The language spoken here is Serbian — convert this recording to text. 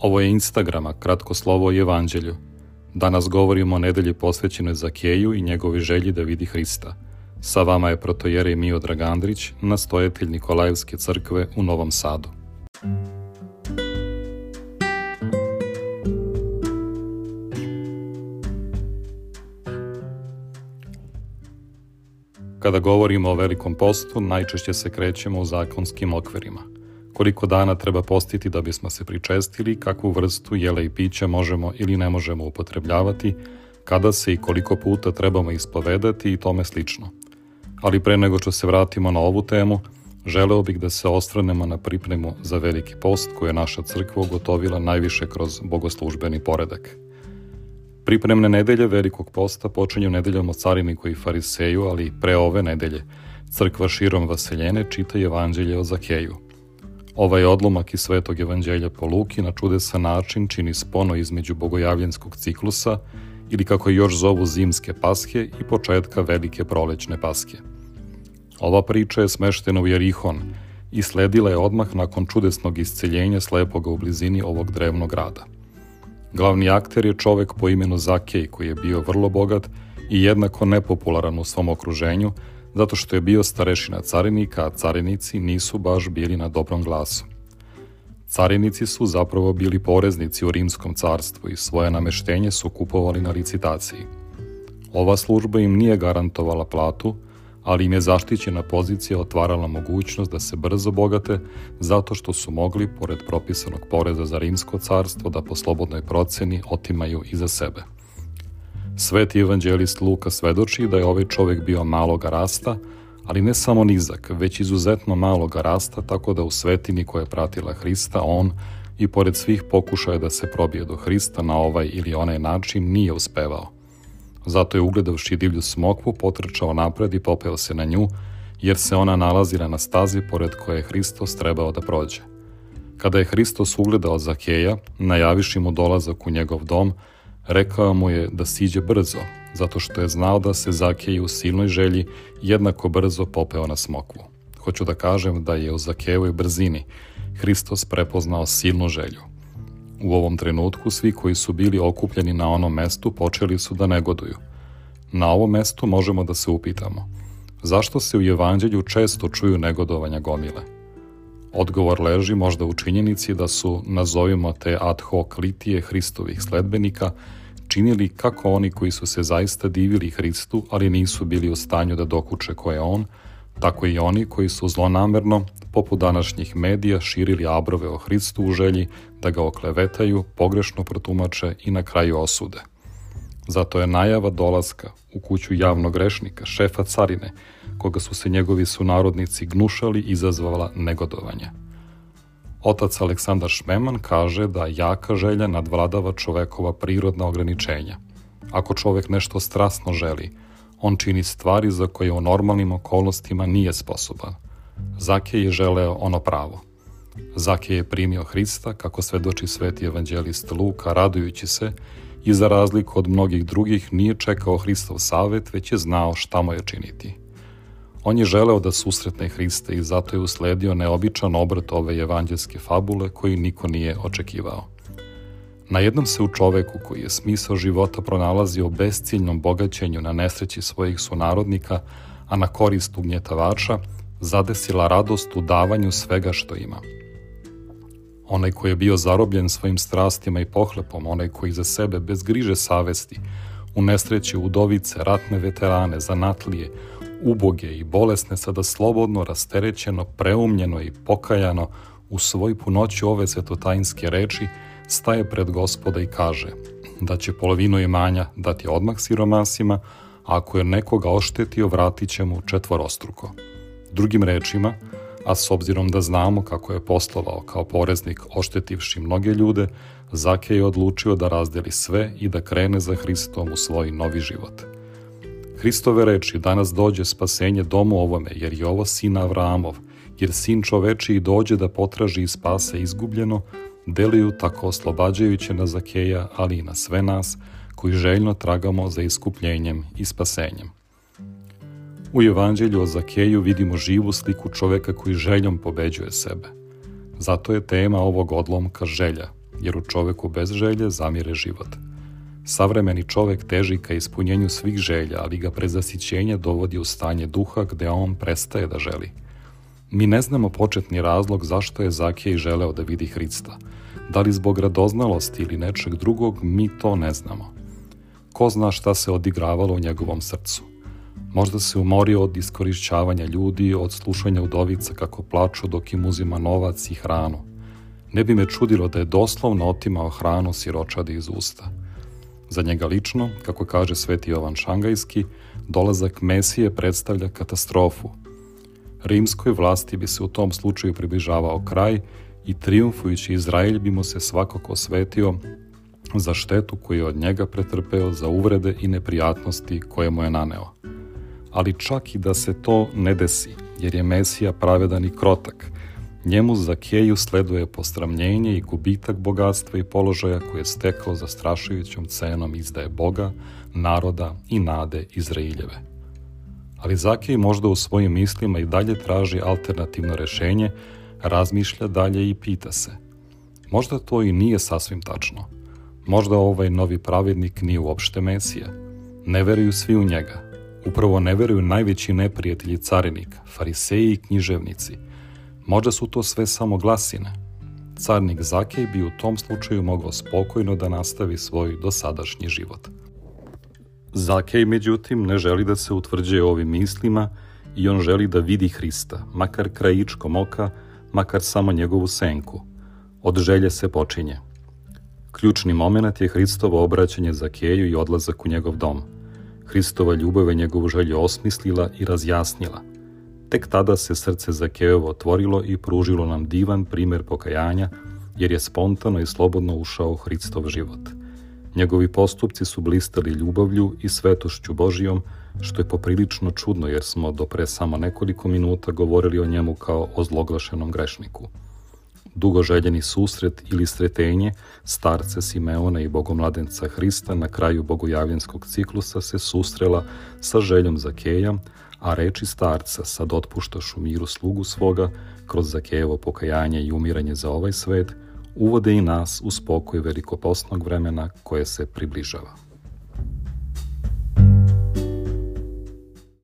Ovo je Instagrama, kratko slovo o evanđelju. Danas govorimo o nedelji posvećenoj Zakeju i njegovi želji da vidi Hrista. Sa vama je protojerej Mio Dragandrić, nastojatelj Nikolajevske crkve u Novom Sadu. Kada govorimo o velikom postu, najčešće se krećemo u zakonskim okverima – koliko dana treba postiti da bismo se pričestili, kakvu vrstu jela i pića možemo ili ne možemo upotrebljavati, kada se i koliko puta trebamo ispovedati i tome slično. Ali pre nego što se vratimo na ovu temu, želeo bih da se ostranemo na pripremu za veliki post koju je naša crkva ugotovila najviše kroz bogoslužbeni poredak. Pripremne nedelje velikog posta počinju nedeljom o cariniku i fariseju, ali pre ove nedelje crkva širom vaseljene čita evanđelje o Zakeju – Ovaj odlomak iz Svetog evanđelja po Luki na čudesan način čini spono između bogojavljenskog ciklusa ili kako još zovu zimske paske i početka velike prolećne paske. Ova priča je smeštena u Jerihon i sledila je odmah nakon čudesnog isceljenja slepoga u blizini ovog drevnog grada. Glavni akter je čovek po imenu Zakej koji je bio vrlo bogat i jednako nepopularan u svom okruženju, zato što je bio starešina carinika, a carinici nisu baš bili na dobrom glasu. Carinici su zapravo bili poreznici u rimskom carstvu i svoje nameštenje su kupovali na licitaciji. Ova služba im nije garantovala platu, ali im je zaštićena pozicija otvarala mogućnost da se brzo bogate zato što su mogli, pored propisanog poreza za rimsko carstvo, da po slobodnoj proceni otimaju i za sebe. Sveti evanđelist Luka svedoči da je ovaj čovek bio maloga rasta, ali ne samo nizak, već izuzetno maloga rasta, tako da u svetini koja je pratila Hrista, on, i pored svih pokušaja da se probije do Hrista na ovaj ili onaj način, nije uspevao. Zato je ugledavši divlju smokvu potrčao napred i popeo se na nju, jer se ona nalazila na stazi pored koje je Hristos trebao da prođe. Kada je Hristos ugledao Zakeja, najaviši mu dolazak u njegov dom, Rekao mu je da siđe brzo, zato što je znao da se Zakeji u silnoj želji jednako brzo popeo na smokvu. Hoću da kažem da je u Zakejevoj brzini Hristos prepoznao silnu želju. U ovom trenutku svi koji su bili okupljeni na onom mestu počeli su da negoduju. Na ovom mestu možemo da se upitamo zašto se u evanđelju često čuju negodovanja gomile? Odgovor leži možda u činjenici da su, nazovimo te ad hoc litije Hristovih sledbenika, činili kako oni koji su se zaista divili Hristu, ali nisu bili u stanju da dokuče ko je on, tako i oni koji su zlonamerno, poput današnjih medija, širili abrove o Hristu u želji da ga oklevetaju, pogrešno protumače i na kraju osude. Zato je najava dolaska u kuću javnog grešnika, šefa carine, koga su se njegovi sunarodnici gnušali, izazvala negodovanje. Otac Aleksandar Šmeman kaže da jaka želja nadvladava čovekova prirodna ograničenja. Ako čovek nešto strasno želi, on čini stvari za koje u normalnim okolnostima nije sposoban. Zake je želeo ono pravo. Zake je primio Hrista, kako svedoči sveti evanđelist Luka, radujući se i za razliku od mnogih drugih nije čekao Hristov savet, već je znao šta mu je činiti. On je želeo da susretne Hrista i zato je usledio neobičan obrat ove evanđelske fabule koji niko nije očekivao. Na jednom se u čoveku koji je smisao života pronalazio u besciljnom bogaćenju na nesreći svojih sunarodnika, a na korist ugnjetavača, zadesila radost u davanju svega što ima. Onaj koji je bio zarobljen svojim strastima i pohlepom, onaj koji za sebe bez griže savesti, u nesreći udovice, ratne veterane, zanatlije, uboge i bolesne sada slobodno, rasterećeno, preumljeno i pokajano u svoj punoću ove svetotajinske reči staje pred gospoda i kaže da će polovinu imanja dati odmah siromasima, a ako je nekoga oštetio, vratit će mu četvorostruko. Drugim rečima, a s obzirom da znamo kako je poslovao kao poreznik oštetivši mnoge ljude, Zake je odlučio da razdeli sve i da krene za Hristom u svoj novi život – Hristove reči danas dođe spasenje domu ovome, jer je ovo sin Avraamov, jer sin čoveči i dođe da potraži i spase izgubljeno, deluju tako oslobađajuće na Zakeja, ali i na sve nas, koji željno tragamo za iskupljenjem i spasenjem. U Evanđelju o Zakeju vidimo živu sliku čoveka koji željom pobeđuje sebe. Zato je tema ovog odlomka želja, jer u čoveku bez želje zamire život. Savremeni čovek teži ka ispunjenju svih želja, ali ga prezasićenje dovodi u stanje duha gde on prestaje da želi. Mi ne znamo početni razlog zašto je Zakej želeo da vidi Hrista. Da li zbog radoznalosti ili nečeg drugog, mi to ne znamo. Ko zna šta se odigravalo u njegovom srcu. Možda se umorio od iskorišćavanja ljudi, od slušanja udovica kako plaču dok im uzima novac i hranu. Ne bi me čudilo da je doslovno otimao hranu siročadi iz usta. Za njega lično, kako kaže Sveti Jovan Šangajski, dolazak Mesije predstavlja katastrofu. Rimskoj vlasti bi se u tom slučaju približavao kraj i triumfujući Izraelj bi mu se svakako osvetio za štetu koju je od njega pretrpeo, za uvrede i neprijatnosti koje mu je naneo. Ali čak i da se to ne desi, jer je Mesija pravedan i krotak, njemu za Keju sleduje postramljenje i gubitak bogatstva i položaja koje je stekao zastrašujućom cenom izdaje Boga, naroda i nade Izrailjeve. Ali Zakej možda u svojim mislima i dalje traži alternativno rešenje, razmišlja dalje i pita se. Možda to i nije sasvim tačno – Možda ovaj novi pravednik nije uopšte Mesija. Ne veruju svi u njega. Upravo ne veruju najveći neprijatelji carinika, fariseji i književnici. Možda su to sve samo glasine. Carnik Zakej bi u tom slučaju mogao spokojno da nastavi svoj dosadašnji život. Zakej, međutim, ne želi da se utvrđuje ovim mislima i on želi da vidi Hrista, makar krajičkom oka, makar samo njegovu senku. Od želje se počinje – Ključni moment je Hristovo obraćanje za Keju i odlazak u njegov dom. Hristova ljubav je njegovu želju osmislila i razjasnila. Tek tada se srce Zakejevo otvorilo i pružilo nam divan primer pokajanja, jer je spontano i slobodno ušao Hristov život. Njegovi postupci su blistali ljubavlju i svetošću Božijom, što je poprilično čudno jer smo do pre samo nekoliko minuta govorili o njemu kao o zloglašenom grešniku dugoželjeni susret ili sretenje starca Simeona i bogomladenca Hrista na kraju bogojavljenskog ciklusa se susrela sa željom Zakeja, a reči starca sad otpuštaš u miru slugu svoga, kroz Zakejevo pokajanje i umiranje za ovaj svet, uvode i nas u spokoj velikoposnog vremena koje se približava.